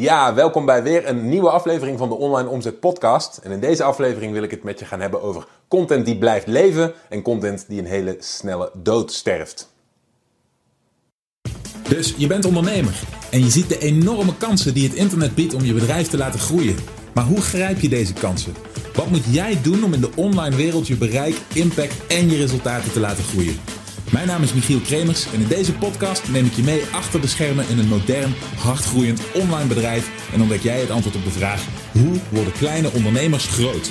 Ja, welkom bij weer een nieuwe aflevering van de Online Omzet Podcast. En in deze aflevering wil ik het met je gaan hebben over content die blijft leven en content die een hele snelle dood sterft. Dus je bent ondernemer en je ziet de enorme kansen die het internet biedt om je bedrijf te laten groeien. Maar hoe grijp je deze kansen? Wat moet jij doen om in de online wereld je bereik, impact en je resultaten te laten groeien? Mijn naam is Michiel Kremers en in deze podcast neem ik je mee achter de schermen in een modern, hardgroeiend online bedrijf en ontdek jij het antwoord op de vraag: hoe worden kleine ondernemers groot?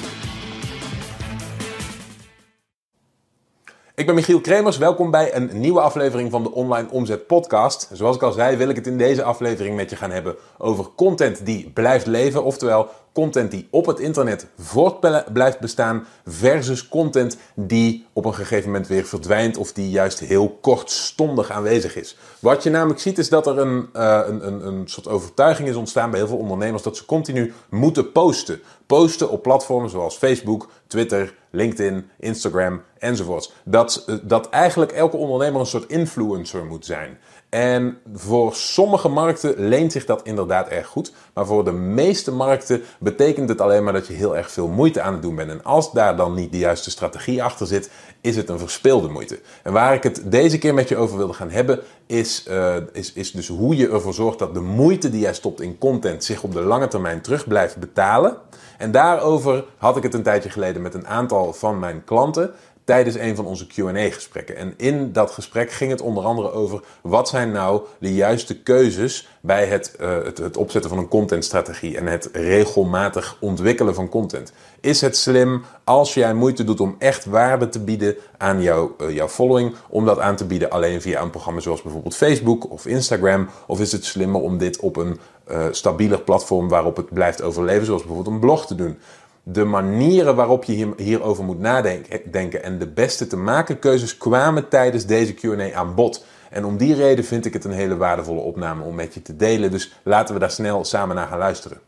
Ik ben Michiel Kremers, welkom bij een nieuwe aflevering van de Online Omzet Podcast. Zoals ik al zei, wil ik het in deze aflevering met je gaan hebben over content die blijft leven, oftewel content die op het internet voort blijft bestaan versus content die op een gegeven moment weer verdwijnt of die juist heel kortstondig aanwezig is. Wat je namelijk ziet is dat er een, uh, een, een, een soort overtuiging is ontstaan bij heel veel ondernemers dat ze continu moeten posten. Posten op platformen zoals Facebook, Twitter, LinkedIn, Instagram enzovoorts. Dat, uh, dat eigenlijk elke ondernemer een soort influencer moet zijn. En voor sommige markten leent zich dat inderdaad erg goed. Maar voor de meeste markten betekent het alleen maar dat je heel erg veel moeite aan het doen bent. En als daar dan niet de juiste strategie achter zit, is het een verspilde moeite. En waar ik het deze keer met je over wilde gaan hebben, is, uh, is, is dus hoe je ervoor zorgt dat de moeite die jij stopt in content zich op de lange termijn terug blijft betalen. En daarover had ik het een tijdje geleden met een aantal van mijn klanten tijdens een van onze QA-gesprekken. En in dat gesprek ging het onder andere over wat zijn nou de juiste keuzes bij het, uh, het, het, opzetten van een contentstrategie en het regelmatig ontwikkelen van content. Is het slim als jij moeite doet om echt waarde te bieden aan jouw, uh, jouw following, om dat aan te bieden alleen via een programma zoals bijvoorbeeld Facebook of Instagram? Of is het slimmer om dit op een uh, stabieler platform waarop het blijft overleven, zoals bijvoorbeeld een blog te doen? De manieren waarop je hier, hierover moet nadenken en de beste te maken keuzes kwamen tijdens deze QA aan bod. En om die reden vind ik het een hele waardevolle opname om met je te delen. Dus laten we daar snel samen naar gaan luisteren.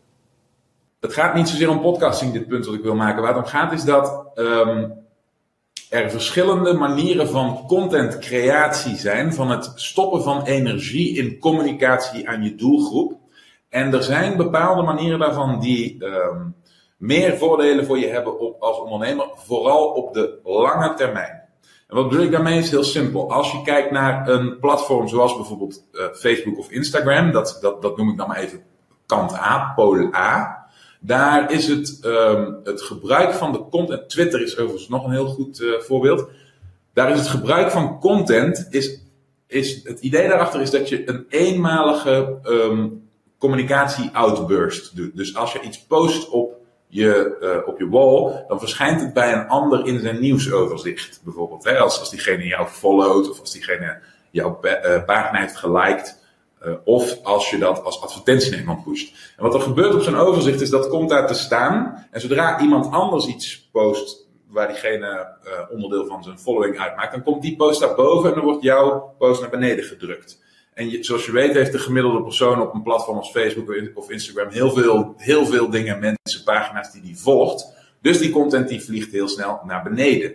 Het gaat niet zozeer om podcasting, dit punt wat ik wil maken. Waar het om gaat is dat um, er verschillende manieren van contentcreatie zijn. Van het stoppen van energie in communicatie aan je doelgroep. En er zijn bepaalde manieren daarvan die. Um, meer voordelen voor je hebben op, als ondernemer, vooral op de lange termijn. En wat bedoel ik daarmee is heel simpel. Als je kijkt naar een platform zoals bijvoorbeeld uh, Facebook of Instagram, dat, dat, dat noem ik dan maar even kant A, pool A. Daar is het, um, het gebruik van de content. Twitter is overigens nog een heel goed uh, voorbeeld. Daar is het gebruik van content. Is, is, het idee daarachter is dat je een eenmalige um, communicatie outburst doet. Dus als je iets post op je, uh, op je wall, dan verschijnt het bij een ander in zijn nieuwsoverzicht. Bijvoorbeeld? Als, als diegene jou followt of als diegene jouw uh, pagina heeft geliked. Uh, of als je dat als advertentie naar iemand pusht. En wat er gebeurt op zo'n overzicht is dat komt daar te staan. En zodra iemand anders iets post waar diegene onderdeel van zijn following uitmaakt, dan komt die post daar boven en dan wordt jouw post naar beneden gedrukt. En je, zoals je weet heeft de gemiddelde persoon op een platform als Facebook of Instagram heel veel, heel veel dingen, mensen, pagina's die die volgt. Dus die content die vliegt heel snel naar beneden.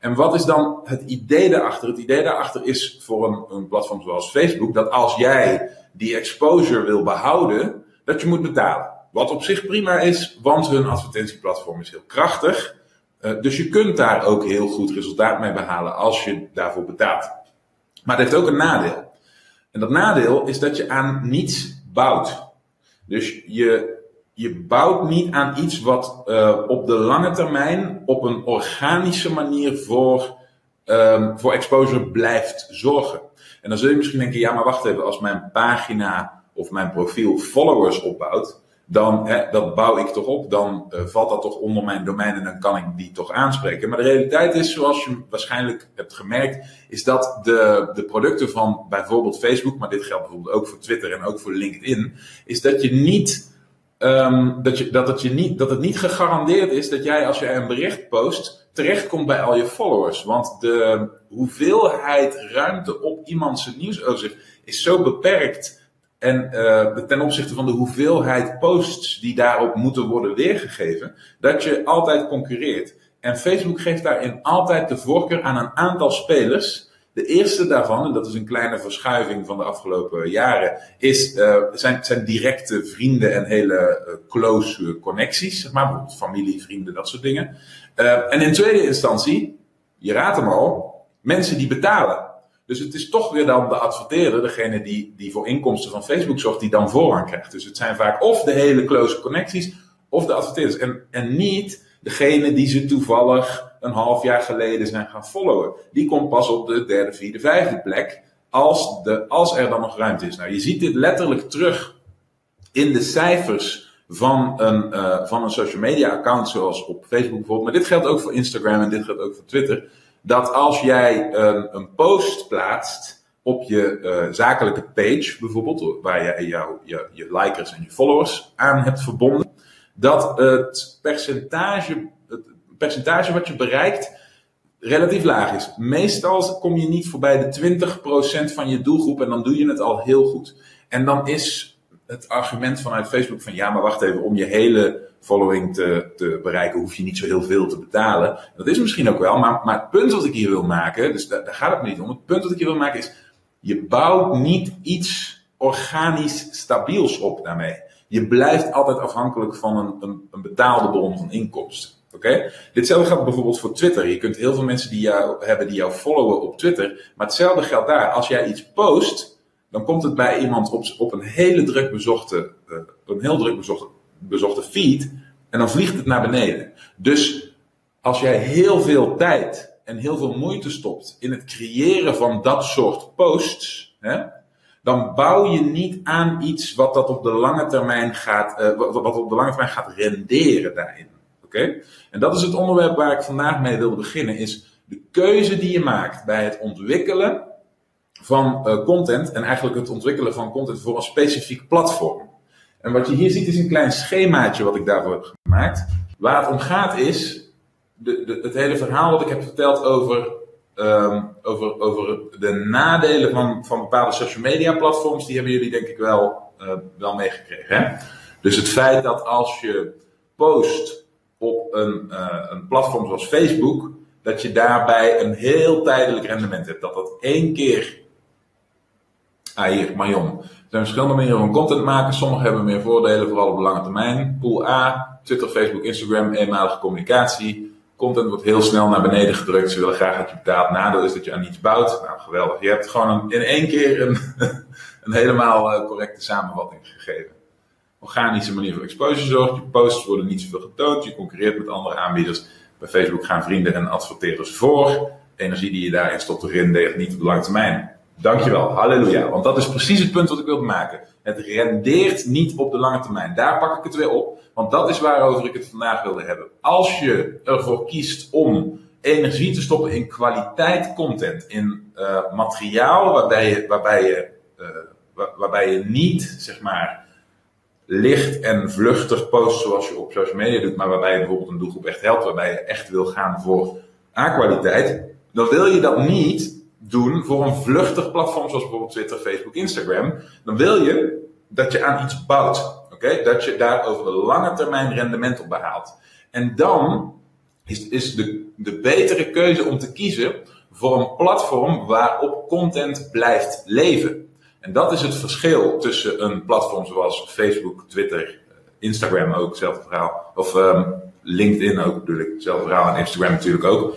En wat is dan het idee daarachter? Het idee daarachter is voor een, een platform zoals Facebook dat als jij die exposure wil behouden, dat je moet betalen. Wat op zich prima is, want hun advertentieplatform is heel krachtig. Uh, dus je kunt daar ook heel goed resultaat mee behalen als je daarvoor betaalt. Maar het heeft ook een nadeel. En dat nadeel is dat je aan niets bouwt. Dus je, je bouwt niet aan iets wat uh, op de lange termijn op een organische manier voor, um, voor exposure blijft zorgen. En dan zul je misschien denken, ja maar wacht even, als mijn pagina of mijn profiel followers opbouwt, dan dat bouw ik toch op, dan uh, valt dat toch onder mijn domein en dan kan ik die toch aanspreken. Maar de realiteit is, zoals je waarschijnlijk hebt gemerkt, is dat de, de producten van bijvoorbeeld Facebook, maar dit geldt bijvoorbeeld ook voor Twitter en ook voor LinkedIn, is dat je niet. Um, dat, je, dat, het je niet, dat het niet gegarandeerd is dat jij als jij een bericht post terechtkomt bij al je followers. Want de hoeveelheid ruimte op iemands nieuwsoverzicht is zo beperkt en uh, ten opzichte van de hoeveelheid posts die daarop moeten worden weergegeven, dat je altijd concurreert. En Facebook geeft daarin altijd de voorkeur aan een aantal spelers De eerste daarvan, en dat is een kleine verschuiving van de afgelopen jaren, is, uh, zijn, zijn directe vrienden en hele uh, close connecties. Zeg maar bijvoorbeeld familie, vrienden, dat soort dingen. En in tweede instantie, je raadt hem al, mensen die betalen. Dus het is toch weer dan de adverteerder, degene die, die voor inkomsten van Facebook zorgt, die dan voorrang krijgt. Dus het zijn vaak of de hele close connecties, of de adverteerders. En, en niet degene die ze toevallig een half jaar geleden zijn gaan followen. Die komt pas op de derde, vierde, vijfde plek. Als, de, als er dan nog ruimte is. Nou, je ziet dit letterlijk terug in de cijfers van een, uh, van een social media account, zoals op Facebook bijvoorbeeld. Maar dit geldt ook voor Instagram en dit geldt ook voor Twitter. Dat als jij een, een post plaatst op je uh, zakelijke page, bijvoorbeeld, waar je, jou, je je likers en je followers aan hebt verbonden, dat het percentage, het percentage wat je bereikt relatief laag is. Meestal kom je niet voorbij de 20% van je doelgroep en dan doe je het al heel goed. En dan is het argument vanuit Facebook van ja, maar wacht even, om je hele following te, te bereiken hoef je niet zo heel veel te betalen. Dat is misschien ook wel, maar, maar het punt wat ik hier wil maken, dus daar, gaat het niet om. Het punt wat ik hier wil maken is, je bouwt niet iets organisch stabiels op daarmee. Je blijft altijd afhankelijk van een, een, een betaalde bron van inkomsten. Oké? Ditzelfde geldt bijvoorbeeld voor Twitter. Je kunt heel veel mensen die jou hebben die jou followen op Twitter. Maar hetzelfde geldt daar. Als jij iets post, dan komt het bij iemand op, op een hele druk uh, een heel druk bezochte, feed. En dan vliegt het naar beneden. Dus als jij heel veel tijd en heel veel moeite stopt in het creëren van dat soort posts, hè, dan bouw je niet aan iets wat dat op de lange termijn gaat, uh, wat, op de lange termijn gaat renderen daarin. Oké? En dat is het onderwerp waar ik vandaag mee wilde beginnen, is de keuze die je maakt bij het ontwikkelen van uh, content en eigenlijk het ontwikkelen van content voor een specifiek platform. En wat je hier ziet is een klein schemaatje wat ik daarvoor heb gemaakt. Waar het om gaat is de, de, het hele verhaal wat ik heb verteld over, um, over, over de nadelen van, van bepaalde social media platforms. Die hebben jullie denk ik wel, uh, wel meegekregen. Hè? Dus het feit dat als je post op een, uh, een platform zoals Facebook, dat je daarbij een heel tijdelijk rendement hebt. Dat dat één keer Ah, hier, Marion. Er zijn verschillende manieren van content maken. Sommigen hebben meer voordelen, vooral op lange termijn. Pool A, Twitter, Facebook, Instagram, eenmalige communicatie. Content wordt heel snel naar beneden gedrukt. Ze willen graag dat je betaalt. Nadeel is dat je aan iets bouwt. Nou, geweldig. Je hebt gewoon een, in één keer een, helemaal uh, correcte samenvatting gegeven. Organische manier van exposure zorgt. Je posts worden niet zoveel getoond. Je concurreert met andere aanbieders. Bij Facebook gaan vrienden en adverteerders voor. Energie die je daarin stopt, rendeert niet op de lange termijn. Dankjewel, halleluja. Want dat is precies het punt wat ik wilde maken. Het rendeert niet op de lange termijn. Daar pak ik het weer op, want dat is waarover ik het vandaag wilde hebben. Als je ervoor kiest om energie te stoppen in kwaliteit content, in uh, materiaal waarbij je, waarbij, je, uh, waarbij je niet, zeg maar, licht en vluchtig post zoals je op social media doet, maar waarbij je bijvoorbeeld een doelgroep echt helpt, waarbij je echt wil gaan voor A-kwaliteit, dan wil je dat niet doen voor een vluchtig platform zoals bijvoorbeeld Twitter, Facebook, Instagram, dan wil je dat je aan iets bouwt. Oké? Dat je daar over de lange termijn rendement op behaalt. En dan is, is de, de betere keuze om te kiezen voor een platform waarop content blijft leven. En dat is het verschil tussen een platform zoals Facebook, Twitter, Instagram ook, hetzelfde verhaal. Of um, LinkedIn ook ik, hetzelfde verhaal. En Instagram natuurlijk ook.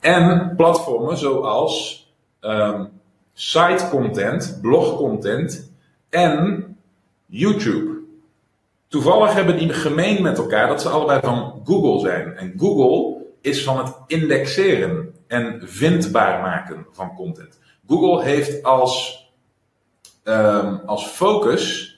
En platformen zoals um, site content, blog content en YouTube. Toevallig hebben die gemeen met elkaar dat ze allebei van Google zijn. En Google is van het indexeren en vindbaar maken van content. Google heeft als, um, als focus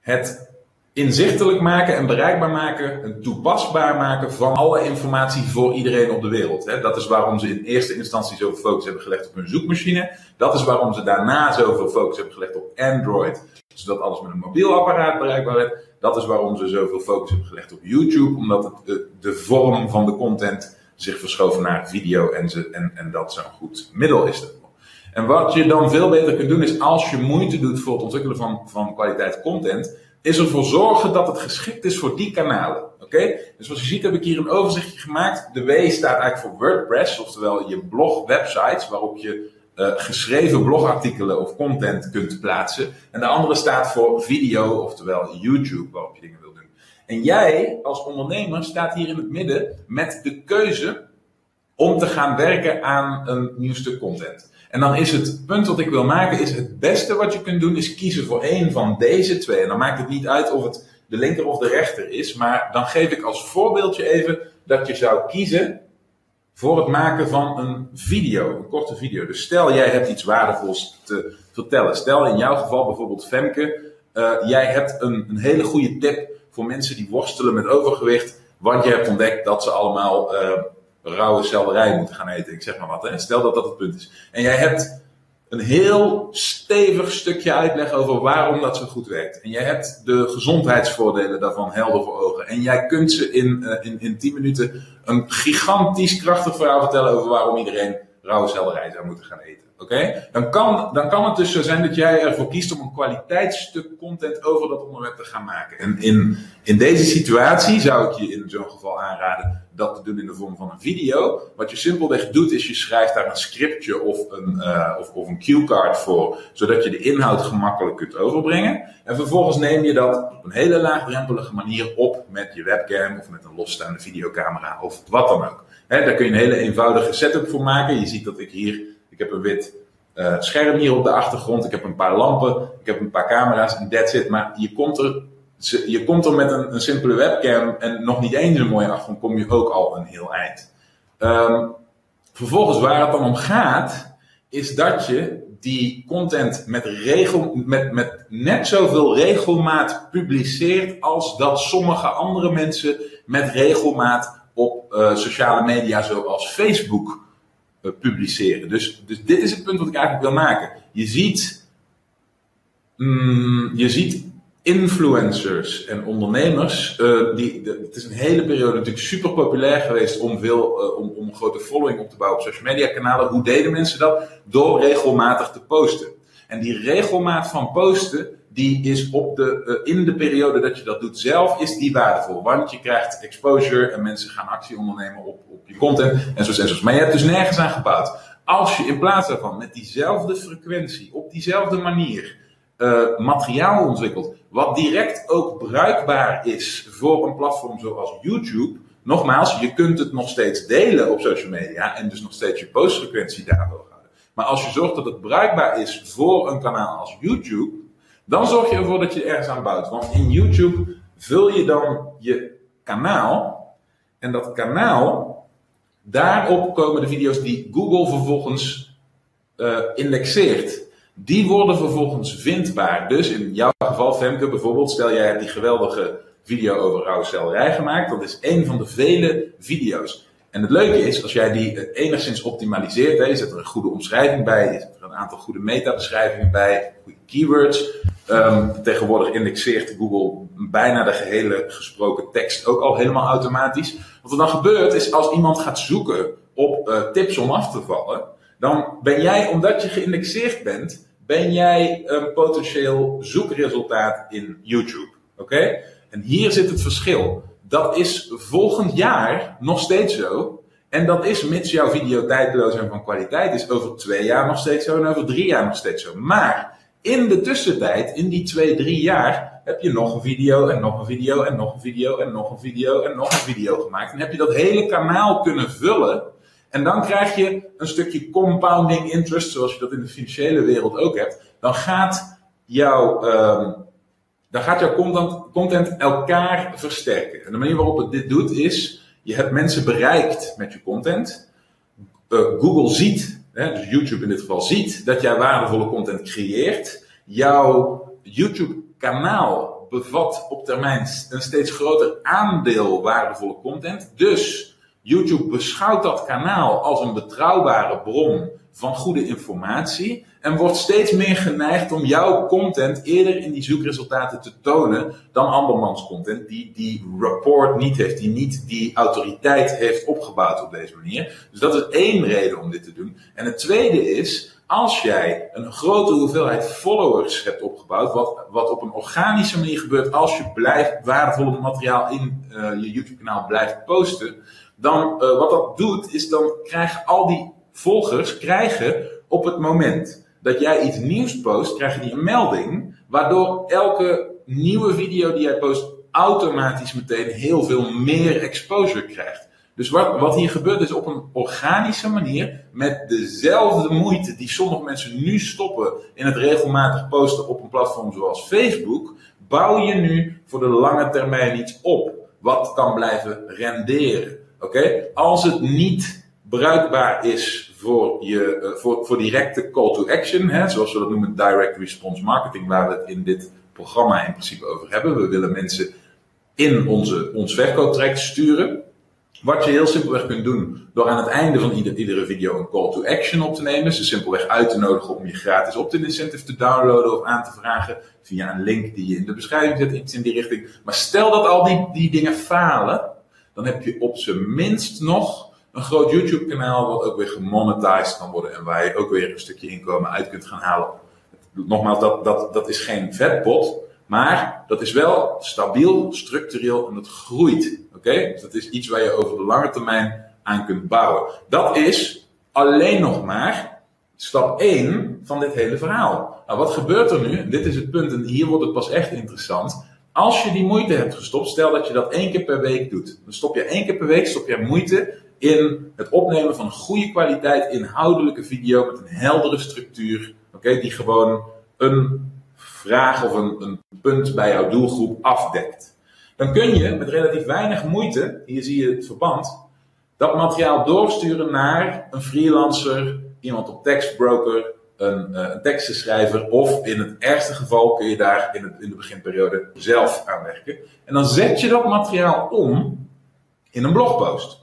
het inzichtelijk maken en bereikbaar maken, en toepasbaar maken van alle informatie voor iedereen op de wereld. Dat is waarom ze in eerste instantie zoveel focus hebben gelegd op hun zoekmachine. Dat is waarom ze daarna zoveel focus hebben gelegd op Android, zodat alles met een mobiel apparaat bereikbaar werd. Dat is waarom ze zoveel focus hebben gelegd op YouTube, omdat het de, vorm van de content zich verschoven naar video en, ze, en, en dat zo'n goed middel is. En wat je dan veel beter kunt doen is als je moeite doet voor het ontwikkelen van, van kwaliteit content, is ervoor zorgen dat het geschikt is voor die kanalen. Oké? Dus zoals je ziet heb ik hier een overzichtje gemaakt. De W staat eigenlijk voor WordPress, oftewel je blog websites waarop je geschreven blogartikelen of content kunt plaatsen. En de andere staat voor video, oftewel YouTube, waarop je dingen wil doen. En jij als ondernemer staat hier in het midden met de keuze om te gaan werken aan een nieuw stuk content. En dan is het punt wat ik wil maken, is het beste wat je kunt doen, is kiezen voor één van deze twee. En dan maakt het niet uit of het de linker of de rechter is, maar dan geef ik als voorbeeldje even dat je zou kiezen voor het maken van een video, een korte video. Dus stel jij hebt iets waardevols te vertellen. Stel in jouw geval bijvoorbeeld Femke, uh, jij hebt een, een, hele goede tip voor mensen die worstelen met overgewicht, want je hebt ontdekt dat ze allemaal uh, rauwe selderij moeten gaan eten. Ik zeg maar wat. Hè? Stel dat dat het punt is. En jij hebt een heel stevig stukje uitleg over waarom dat zo goed werkt. En jij hebt de gezondheidsvoordelen daarvan helder voor ogen. En jij kunt ze in, uh, in, in 10 minuten een gigantisch krachtig verhaal vertellen over waarom iedereen rauwe selderij zou moeten gaan eten. Oké? Dan, kan, dan kan het dus zo zijn dat jij ervoor kiest om een kwaliteitsstuk content over dat onderwerp te gaan maken. En in, in deze situatie zou ik je in zo'n geval aanraden dat te doen in de vorm van een video. Wat je simpelweg doet is je schrijft daar een scriptje of een, uh, of, of een cue card voor, zodat je de inhoud gemakkelijk kunt overbrengen. En vervolgens neem je dat op een hele laagdrempelige manier op met je webcam of met een losstaande videocamera of wat dan ook. Daar kun je een hele eenvoudige setup voor maken. Je ziet dat ik hier, ik heb een wit uh, scherm hier op de achtergrond, ik heb een paar lampen, ik heb een paar camera's en that's it. Maar je komt er je komt er met een, een, simpele webcam en nog niet eens een mooie achtergrond, kom je ook al een heel eind. Um, vervolgens, waar het dan om gaat, is dat je die content met, regel, met, met net zoveel regelmaat publiceert als dat sommige andere mensen met regelmaat op uh, sociale media zoals Facebook uh, publiceren. Dus, dus dit is het punt wat ik eigenlijk wil maken. Je ziet, mm, je ziet influencers en ondernemers, uh, die, de, het is een hele periode natuurlijk super populair geweest om, veel, uh, om, om een grote following op te bouwen op social media kanalen. Hoe deden mensen dat? Door regelmatig te posten. En die regelmaat van posten, die is op de, uh, in de periode dat je dat doet zelf, is die waardevol. Want je krijgt exposure en mensen gaan actie ondernemen op, op je content en zo en zo. Maar je hebt dus nergens aan gebouwd. Als je in plaats daarvan met diezelfde frequentie, op diezelfde manier, materiaal ontwikkelt, wat direct ook bruikbaar is voor een platform zoals YouTube. Nogmaals, je kunt het nog steeds delen op social media en dus nog steeds je postfrequentie daar houden. Maar als je zorgt dat het bruikbaar is voor een kanaal als YouTube, dan zorg je ervoor dat je ergens aan bouwt. Want in YouTube vul je dan je kanaal en dat kanaal, daarop komen de video's die Google vervolgens uh, indexeert. Die worden vervolgens vindbaar. Dus in jouw geval, Femke bijvoorbeeld, stel jij hebt die geweldige video over rauwe gemaakt. Dat is één van de vele video's. En het leuke is, als jij die enigszins optimaliseert, hè, je zet er een goede omschrijving bij, je zet er een aantal goede meta-beschrijvingen bij, goede keywords. Um, tegenwoordig indexeert Google bijna de gehele gesproken tekst ook al helemaal automatisch. Wat er dan gebeurt is, als iemand gaat zoeken op uh, tips om af te vallen, dan ben jij, omdat je geïndexeerd bent, ben jij een potentieel zoekresultaat in YouTube. Oké? En hier zit het verschil. Dat is volgend jaar nog steeds zo. En dat is, mits jouw video tijdloos en van kwaliteit is, over twee jaar nog steeds zo en over drie jaar nog steeds zo. Maar in de tussentijd, in die twee, drie jaar, heb je nog een video en nog een video en nog een video en nog een video en nog een video gemaakt. En heb je dat hele kanaal kunnen vullen en dan krijg je een stukje compounding interest, zoals je dat in de financiële wereld ook hebt. Dan gaat jouw, um, dan gaat jouw content, content elkaar versterken. En de manier waarop het dit doet is, je hebt mensen bereikt met je content. Uh, Google ziet, hè, dus YouTube in dit geval ziet, dat jij waardevolle content creëert. Jouw YouTube kanaal bevat op termijn een steeds groter aandeel waardevolle content. Dus YouTube beschouwt dat kanaal als een betrouwbare bron van goede informatie en wordt steeds meer geneigd om jouw content eerder in die zoekresultaten te tonen dan andermans content die die rapport niet heeft, die niet die autoriteit heeft opgebouwd op deze manier. Dus dat is één reden om dit te doen. En het tweede is, als jij een grote hoeveelheid followers hebt opgebouwd, wat, wat op een organische manier gebeurt als je blijft waardevolle materiaal in uh, je YouTube kanaal blijft posten, dan uh, wat dat doet, is dan krijgen al die volgers krijgen op het moment dat jij iets nieuws post, krijg je een melding, waardoor elke nieuwe video die jij post automatisch meteen heel veel meer exposure krijgt. Dus wat, wat hier gebeurt is op een organische manier, met dezelfde moeite die sommige mensen nu stoppen in het regelmatig posten op een platform zoals Facebook, bouw je nu voor de lange termijn iets op wat kan blijven renderen. Oké? Als het niet bruikbaar is voor, je, uh, voor, voor directe call to action, hè, zoals we dat noemen, direct response marketing, waar we het in dit programma in principe over hebben. We willen mensen in onze, ons verkooptraject sturen. Wat je heel simpelweg kunt doen door aan het einde van ieder, iedere video een call to action op te nemen. Ze simpelweg uit te nodigen om je gratis opt-in incentive te downloaden of aan te vragen via een link die je in de beschrijving zet, iets in die richting. Maar stel dat al die, die dingen falen, dan heb je op zijn minst nog een groot YouTube kanaal wat ook weer gemonetized kan worden en waar je ook weer een stukje inkomen uit kunt gaan halen. Nogmaals, dat, dat, dat is geen vetpot, maar dat is wel stabiel, structureel en dat groeit. Oké? Dus dat is iets waar je over de lange termijn aan kunt bouwen. Dat is alleen nog maar stap 1 van dit hele verhaal. Nou, wat gebeurt er nu? Dit is het punt en hier wordt het pas echt interessant. Als je die moeite hebt gestopt, stel dat je dat één keer per week doet. Dan stop je één keer per week, stop je moeite in het opnemen van een goede kwaliteit inhoudelijke video met een heldere structuur. Oké, die gewoon een vraag of een, een punt bij jouw doelgroep afdekt. Dan kun je met relatief weinig moeite, hier zie je het verband, dat materiaal doorsturen naar een freelancer, iemand op tekstbroker, een, uh, een of in het ergste geval kun je daar in, het, in de beginperiode zelf aan werken. En dan zet je dat materiaal om in een blogpost.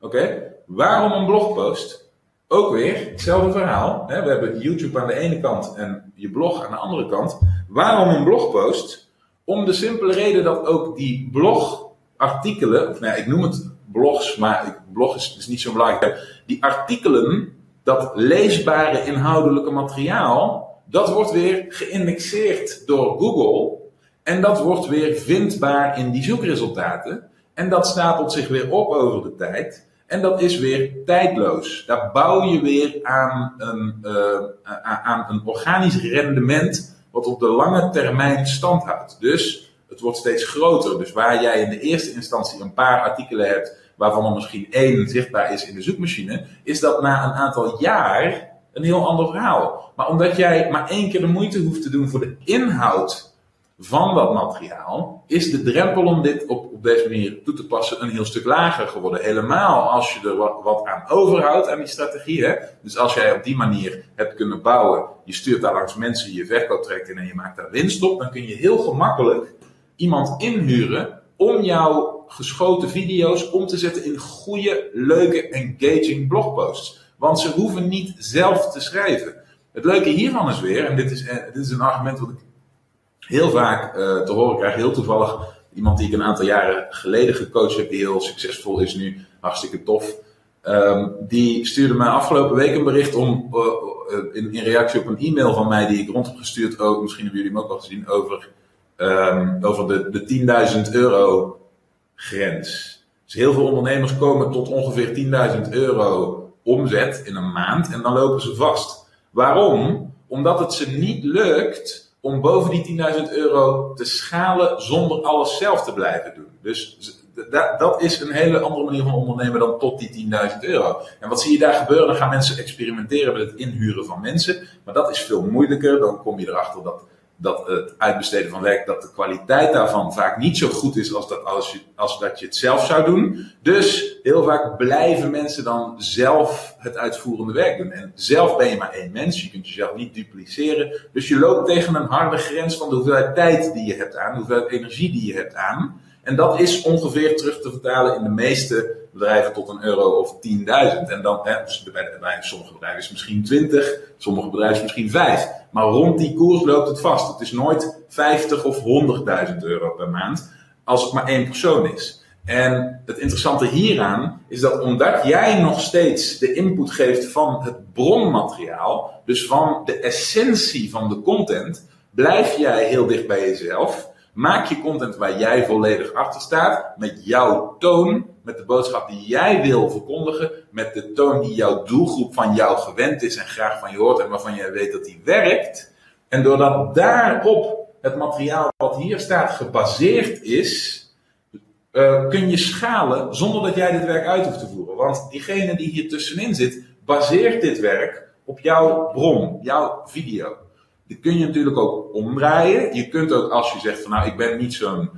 Oké? Waarom een blogpost? Ook weer hetzelfde verhaal. Hè? We hebben YouTube aan de ene kant en je blog aan de andere kant. Waarom een blogpost? Om de simpele reden dat ook die blogartikelen, of nou ik noem het blogs, maar blog is niet zo belangrijk. Die artikelen, dat leesbare inhoudelijke materiaal, dat wordt weer geïndexeerd door Google. En dat wordt weer vindbaar in die zoekresultaten. En dat stapelt zich weer op over de tijd. En dat is weer tijdloos. Daar bouw je weer aan een, uh, aan een organisch rendement wat op de lange termijn stand houdt. Dus het wordt steeds groter. Dus waar jij in de eerste instantie een paar artikelen hebt, waarvan er misschien één zichtbaar is in de zoekmachine, is dat na een aantal jaar een heel ander verhaal. Maar omdat jij maar één keer de moeite hoeft te doen voor de inhoud van dat materiaal, is de drempel om dit op, op deze manier toe te passen een heel stuk lager geworden. Helemaal als je er wat, wat aan overhoudt aan die strategie. Hè? Dus als jij op die manier hebt kunnen bouwen, je stuurt daar langs mensen je verkooptraject in en je maakt daar winst op, dan kun je heel gemakkelijk iemand inhuren om jouw geschoten video's om te zetten in goede, leuke, engaging blogposts. Want ze hoeven niet zelf te schrijven. Het leuke hiervan is weer, en dit is, eh, dit is een argument wat ik heel vaak uh, te horen krijg, heel toevallig iemand die ik een aantal jaren geleden gecoacht heb, die heel succesvol is nu, hartstikke tof. Um, die stuurde mij afgelopen week een bericht om, uh, in, in, reactie op een e-mail van mij die ik rond heb gestuurd, ook, misschien hebben jullie hem ook al gezien, over, um, over de, de 10.000 euro grens. Dus heel veel ondernemers komen tot ongeveer 10.000 euro omzet in een maand en dan lopen ze vast. Waarom? Omdat het ze niet lukt om boven die 10.000 euro te schalen zonder alles zelf te blijven doen. Dus dat is een hele andere manier van ondernemen dan tot die 10.000 euro. En wat zie je daar gebeuren? Dan gaan mensen experimenteren met het inhuren van mensen. Maar dat is veel moeilijker. Dan kom je erachter dat dat het uitbesteden van werk, dat de kwaliteit daarvan vaak niet zo goed is als dat, als, je, als dat je het zelf zou doen. Dus heel vaak blijven mensen dan zelf het uitvoerende werk doen. En zelf ben je maar één mens, je kunt jezelf niet dupliceren. Dus je loopt tegen een harde grens van de hoeveelheid tijd die je hebt aan, de hoeveelheid energie die je hebt aan. En dat is ongeveer terug te vertalen in de meeste bedrijven tot een euro of 10.000. En dan, hè, dus bij, bij sommige bedrijven is het misschien 20, sommige bedrijven misschien 5. Maar rond die koers loopt het vast. Het is nooit 50 of 100.000 euro per maand, als het maar één persoon is. En het interessante hieraan is dat omdat jij nog steeds de input geeft van het bronmateriaal, dus van de essentie van de content, blijf jij heel dicht bij jezelf Maak je content waar jij volledig achter staat, met jouw toon, met de boodschap die jij wil verkondigen, met de toon die jouw doelgroep van jou gewend is en graag van je hoort en waarvan jij weet dat die werkt. En doordat daarop het materiaal wat hier staat gebaseerd is, uh, kun je schalen zonder dat jij dit werk uit hoeft te voeren. Want diegene die hier tussenin zit, baseert dit werk op jouw bron, jouw video. Die kun je natuurlijk ook omdraaien. Je kunt ook als je zegt van nou ik ben niet zo'n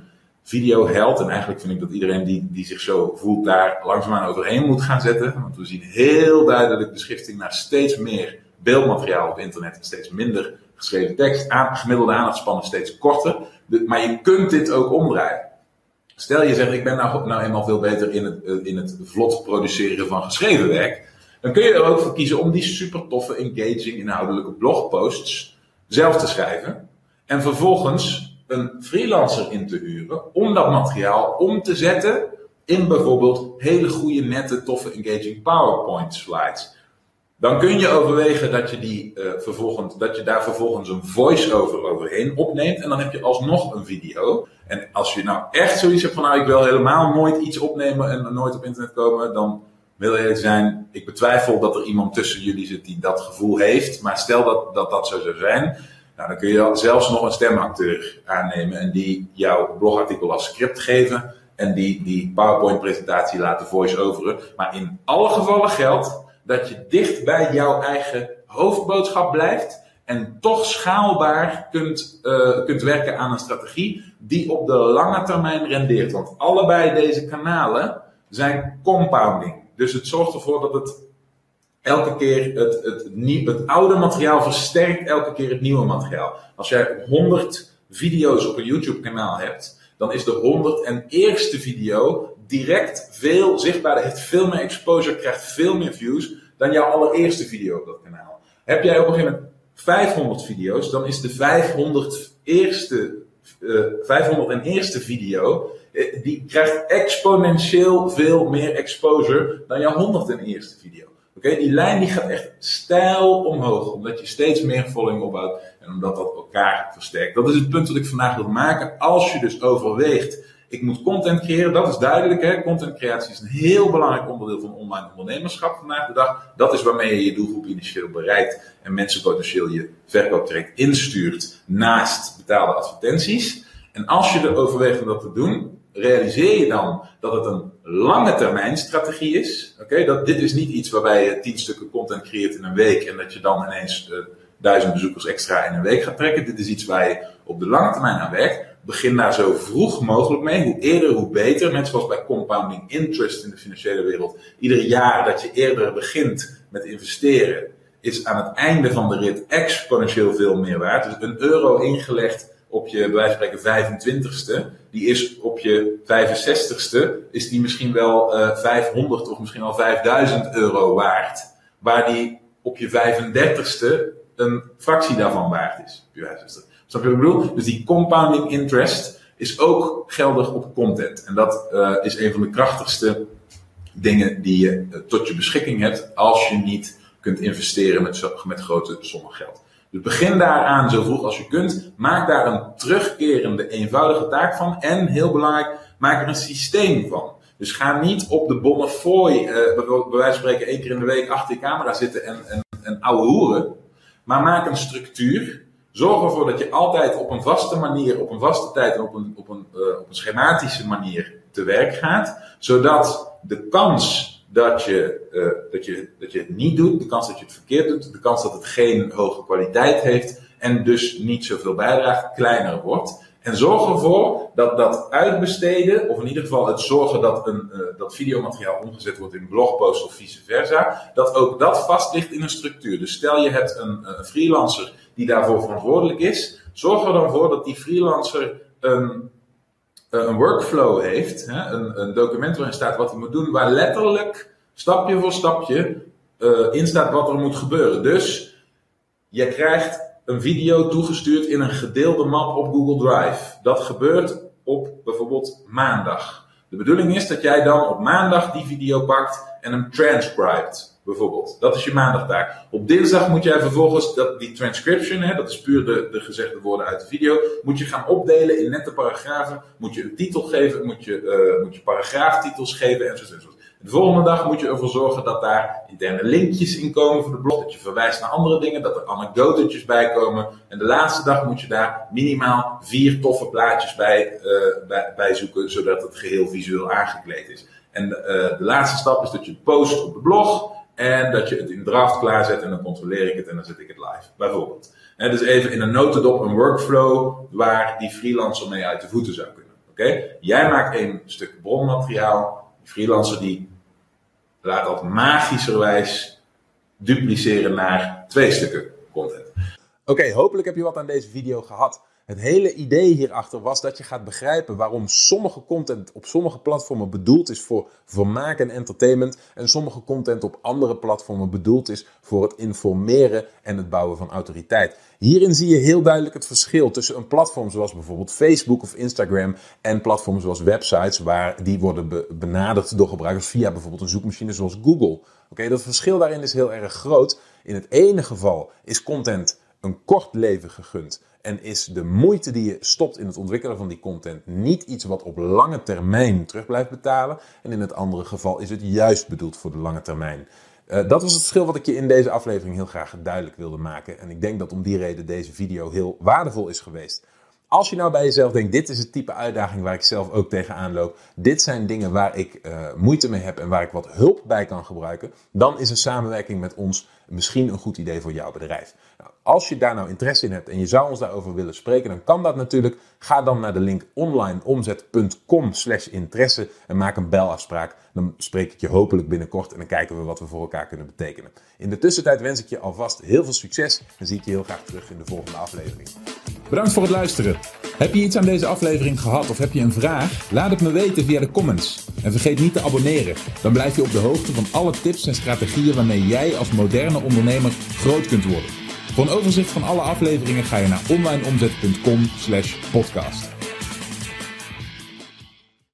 videoheld. En eigenlijk vind ik dat iedereen die, die zich zo voelt daar langzaamaan overheen moet gaan zetten. Want we zien heel duidelijk de schifting naar steeds meer beeldmateriaal op internet. En steeds minder geschreven tekst. Aan, gemiddelde aandachtspannen steeds korter. maar je kunt dit ook omdraaien. Stel je zegt, ik ben nou, nou eenmaal veel beter in het, eh, in het vlot produceren van geschreven werk. Dan kun je er ook voor kiezen om die super toffe, engaging, inhoudelijke blogposts zelf te schrijven. En vervolgens een freelancer in te huren om dat materiaal om te zetten in bijvoorbeeld hele goede, nette, toffe, engaging PowerPoint slides. Dan kun je overwegen dat je, die, uh, vervolgens, dat je daar vervolgens een voice-over overheen opneemt. En dan heb je alsnog een video. En als je nou echt zoiets hebt van, nou, ik wil helemaal nooit iets opnemen en nooit op internet komen, dan wil eerlijk zijn, ik betwijfel dat er iemand tussen jullie zit die dat gevoel heeft. Maar stel dat dat, dat zo zou zijn, nou, dan kun je zelfs nog een stemacteur aannemen en die jouw blogartikel als script geven. En die, die PowerPoint-presentatie laten voice-overen. Maar in alle gevallen geldt dat je dicht bij jouw eigen hoofdboodschap blijft en toch schaalbaar kunt, uh, kunt werken aan een strategie die op de lange termijn rendeert. Want allebei deze kanalen zijn compounding. Dus het zorgt ervoor dat het elke keer het, het, het, het oude materiaal versterkt elke keer het nieuwe materiaal. Als jij 100 video's op een YouTube kanaal hebt, dan is de 101ste video direct veel zichtbaarder, heeft veel meer exposure, krijgt veel meer views dan jouw allereerste video op dat kanaal. Heb jij op een gegeven moment 500 video's, dan is de 500 eerste, uh, 501ste video, uh, die krijgt exponentieel veel meer exposure dan jouw 101ste video. Oké, die lijn die gaat echt stijl omhoog, omdat je steeds meer volging opbouwt en omdat dat elkaar versterkt. Dat is het punt dat ik vandaag wil maken. Als je dus overweegt ik moet content creëren, dat is duidelijk. Hè? Content creatie is een heel belangrijk onderdeel van online ondernemerschap vandaag de dag. Dat is waarmee je je doelgroep initieel bereikt en mensen potentieel je verkooptraject instuurt naast betaalde advertenties. En als je er overweegt om dat te doen, realiseer je dan dat het een lange termijn strategie is. Oké, dat dit is niet iets waarbij je tien stukken content creëert in een week en dat je dan ineens uh, duizend bezoekers extra in een week gaat trekken. Dit is iets waar je op de lange termijn aan werkt. Begin daar zo vroeg mogelijk mee. Hoe eerder, hoe beter. Net zoals bij compounding interest in de financiële wereld. Ieder jaar dat je eerder begint met investeren, is aan het einde van de rit exponentieel veel meer waard. Dus een euro ingelegd op je, bij wijze van spreken, 25ste, die is op je 65ste, is die misschien wel uh, eh, 500 of misschien wel 5000 euro waard. Waar die op je 35ste een fractie daarvan waard is. Op je 65ste. Dus die compounding interest is ook geldig op content. En dat uh, is een van de krachtigste dingen die je uh, tot je beschikking hebt als je niet kunt investeren met, met grote sommen geld. Dus begin daaraan zo vroeg als je kunt. Maak daar een terugkerende, eenvoudige taak van. En heel belangrijk, maak er een systeem van. Dus ga niet op de bonnefooi, uh, bij wijze van spreken, één keer in de week achter je camera zitten en, en, en ouwe hoeren. Maar maak een structuur Zorg ervoor dat je altijd op een vaste manier, op een vaste tijd en op een, op een, uh, op een schematische manier te werk gaat. Zodat de kans dat je, uh, dat, je, dat je het niet doet, de kans dat je het verkeerd doet, de kans dat het geen hoge kwaliteit heeft en dus niet zoveel bijdraagt, kleiner wordt. En zorg ervoor dat dat uitbesteden, of in ieder geval het zorgen dat, een, uh, dat videomateriaal omgezet wordt in blogposts of vice versa, dat ook dat vast ligt in een structuur. Dus stel je hebt een, een freelancer die daarvoor verantwoordelijk is, zorg er dan voor dat die freelancer een, eh, een workflow heeft, hè, een, een, document waarin staat wat hij moet doen, waar letterlijk stapje voor stapje uh, in staat wat er moet gebeuren. Dus je krijgt een video toegestuurd in een gedeelde map op Google Drive. Dat gebeurt op bijvoorbeeld maandag. De bedoeling is dat jij dan op maandag die video pakt en hem transcribt. Bijvoorbeeld. Dat is je maandagtaak. Op dinsdag moet jij vervolgens dat, die transcription, hè, dat is puur de, de gezegde woorden uit de video, moet je gaan opdelen in nette paragrafen. Moet je een titel geven, moet je, uh, moet je paragraaftitels geven enzovoort. De volgende dag moet je ervoor zorgen dat daar interne linkjes in komen voor de blog. Dat je verwijst naar andere dingen, dat er anekdotetjes bij komen. En de laatste dag moet je daar minimaal vier toffe plaatjes bij, uh, bij, zoeken, zodat het geheel visueel aangekleed is. En uh, de laatste stap is dat je post op de blog. En dat je het in draft klaarzet en dan controleer ik het en dan zet ik het live. Bijvoorbeeld. En dus even in een notendop een workflow waar die freelancer mee uit de voeten zou kunnen. Oké? Jij maakt een stuk bronmateriaal. Die freelancer die laat dat magischerwijs dupliceren naar twee stukken content. Oké, hopelijk heb je wat aan deze video gehad. Het hele idee hierachter was dat je gaat begrijpen waarom sommige content op sommige platformen bedoeld is voor vermaak en entertainment en sommige content op andere platformen bedoeld is voor het informeren en het bouwen van autoriteit. Hierin zie je heel duidelijk het verschil tussen een platform zoals bijvoorbeeld Facebook of Instagram en platforms zoals websites waar die worden benaderd door gebruikers via bijvoorbeeld een zoekmachine zoals Google. Oké, dat verschil daarin is heel erg groot. In het ene geval is content een kort leven gegund en is de moeite die je stopt in het ontwikkelen van die content niet iets wat op lange termijn terug blijft betalen. En in het andere geval is het juist bedoeld voor de lange termijn. Uh, dat was het verschil wat ik je in deze aflevering heel graag duidelijk wilde maken. En ik denk dat om die reden deze video heel waardevol is geweest. Als je nou bij jezelf denkt, dit is het type uitdaging waar ik zelf ook tegenaan loop. Dit zijn dingen waar ik uh, moeite mee heb en waar ik wat hulp bij kan gebruiken. Dan is een samenwerking met ons misschien een goed idee voor jouw bedrijf. Nou, als je daar nou interesse in hebt en je zou ons daarover willen spreken, dan kan dat natuurlijk. Ga dan naar de link onlineomzet.com slash interesse en maak een belafspraak. Dan spreek ik je hopelijk binnenkort en dan kijken we wat we voor elkaar kunnen betekenen. In de tussentijd wens ik je alvast heel veel succes en zie ik je heel graag terug in de volgende aflevering. Bedankt voor het luisteren. Heb je iets aan deze aflevering gehad of heb je een vraag? Laat het me weten via de comments. En vergeet niet te abonneren. Dan blijf je op de hoogte van alle tips en strategieën waarmee jij als moderne ondernemer groot kunt worden. Voor een overzicht van alle afleveringen ga je naar onlineomzet.com/podcast.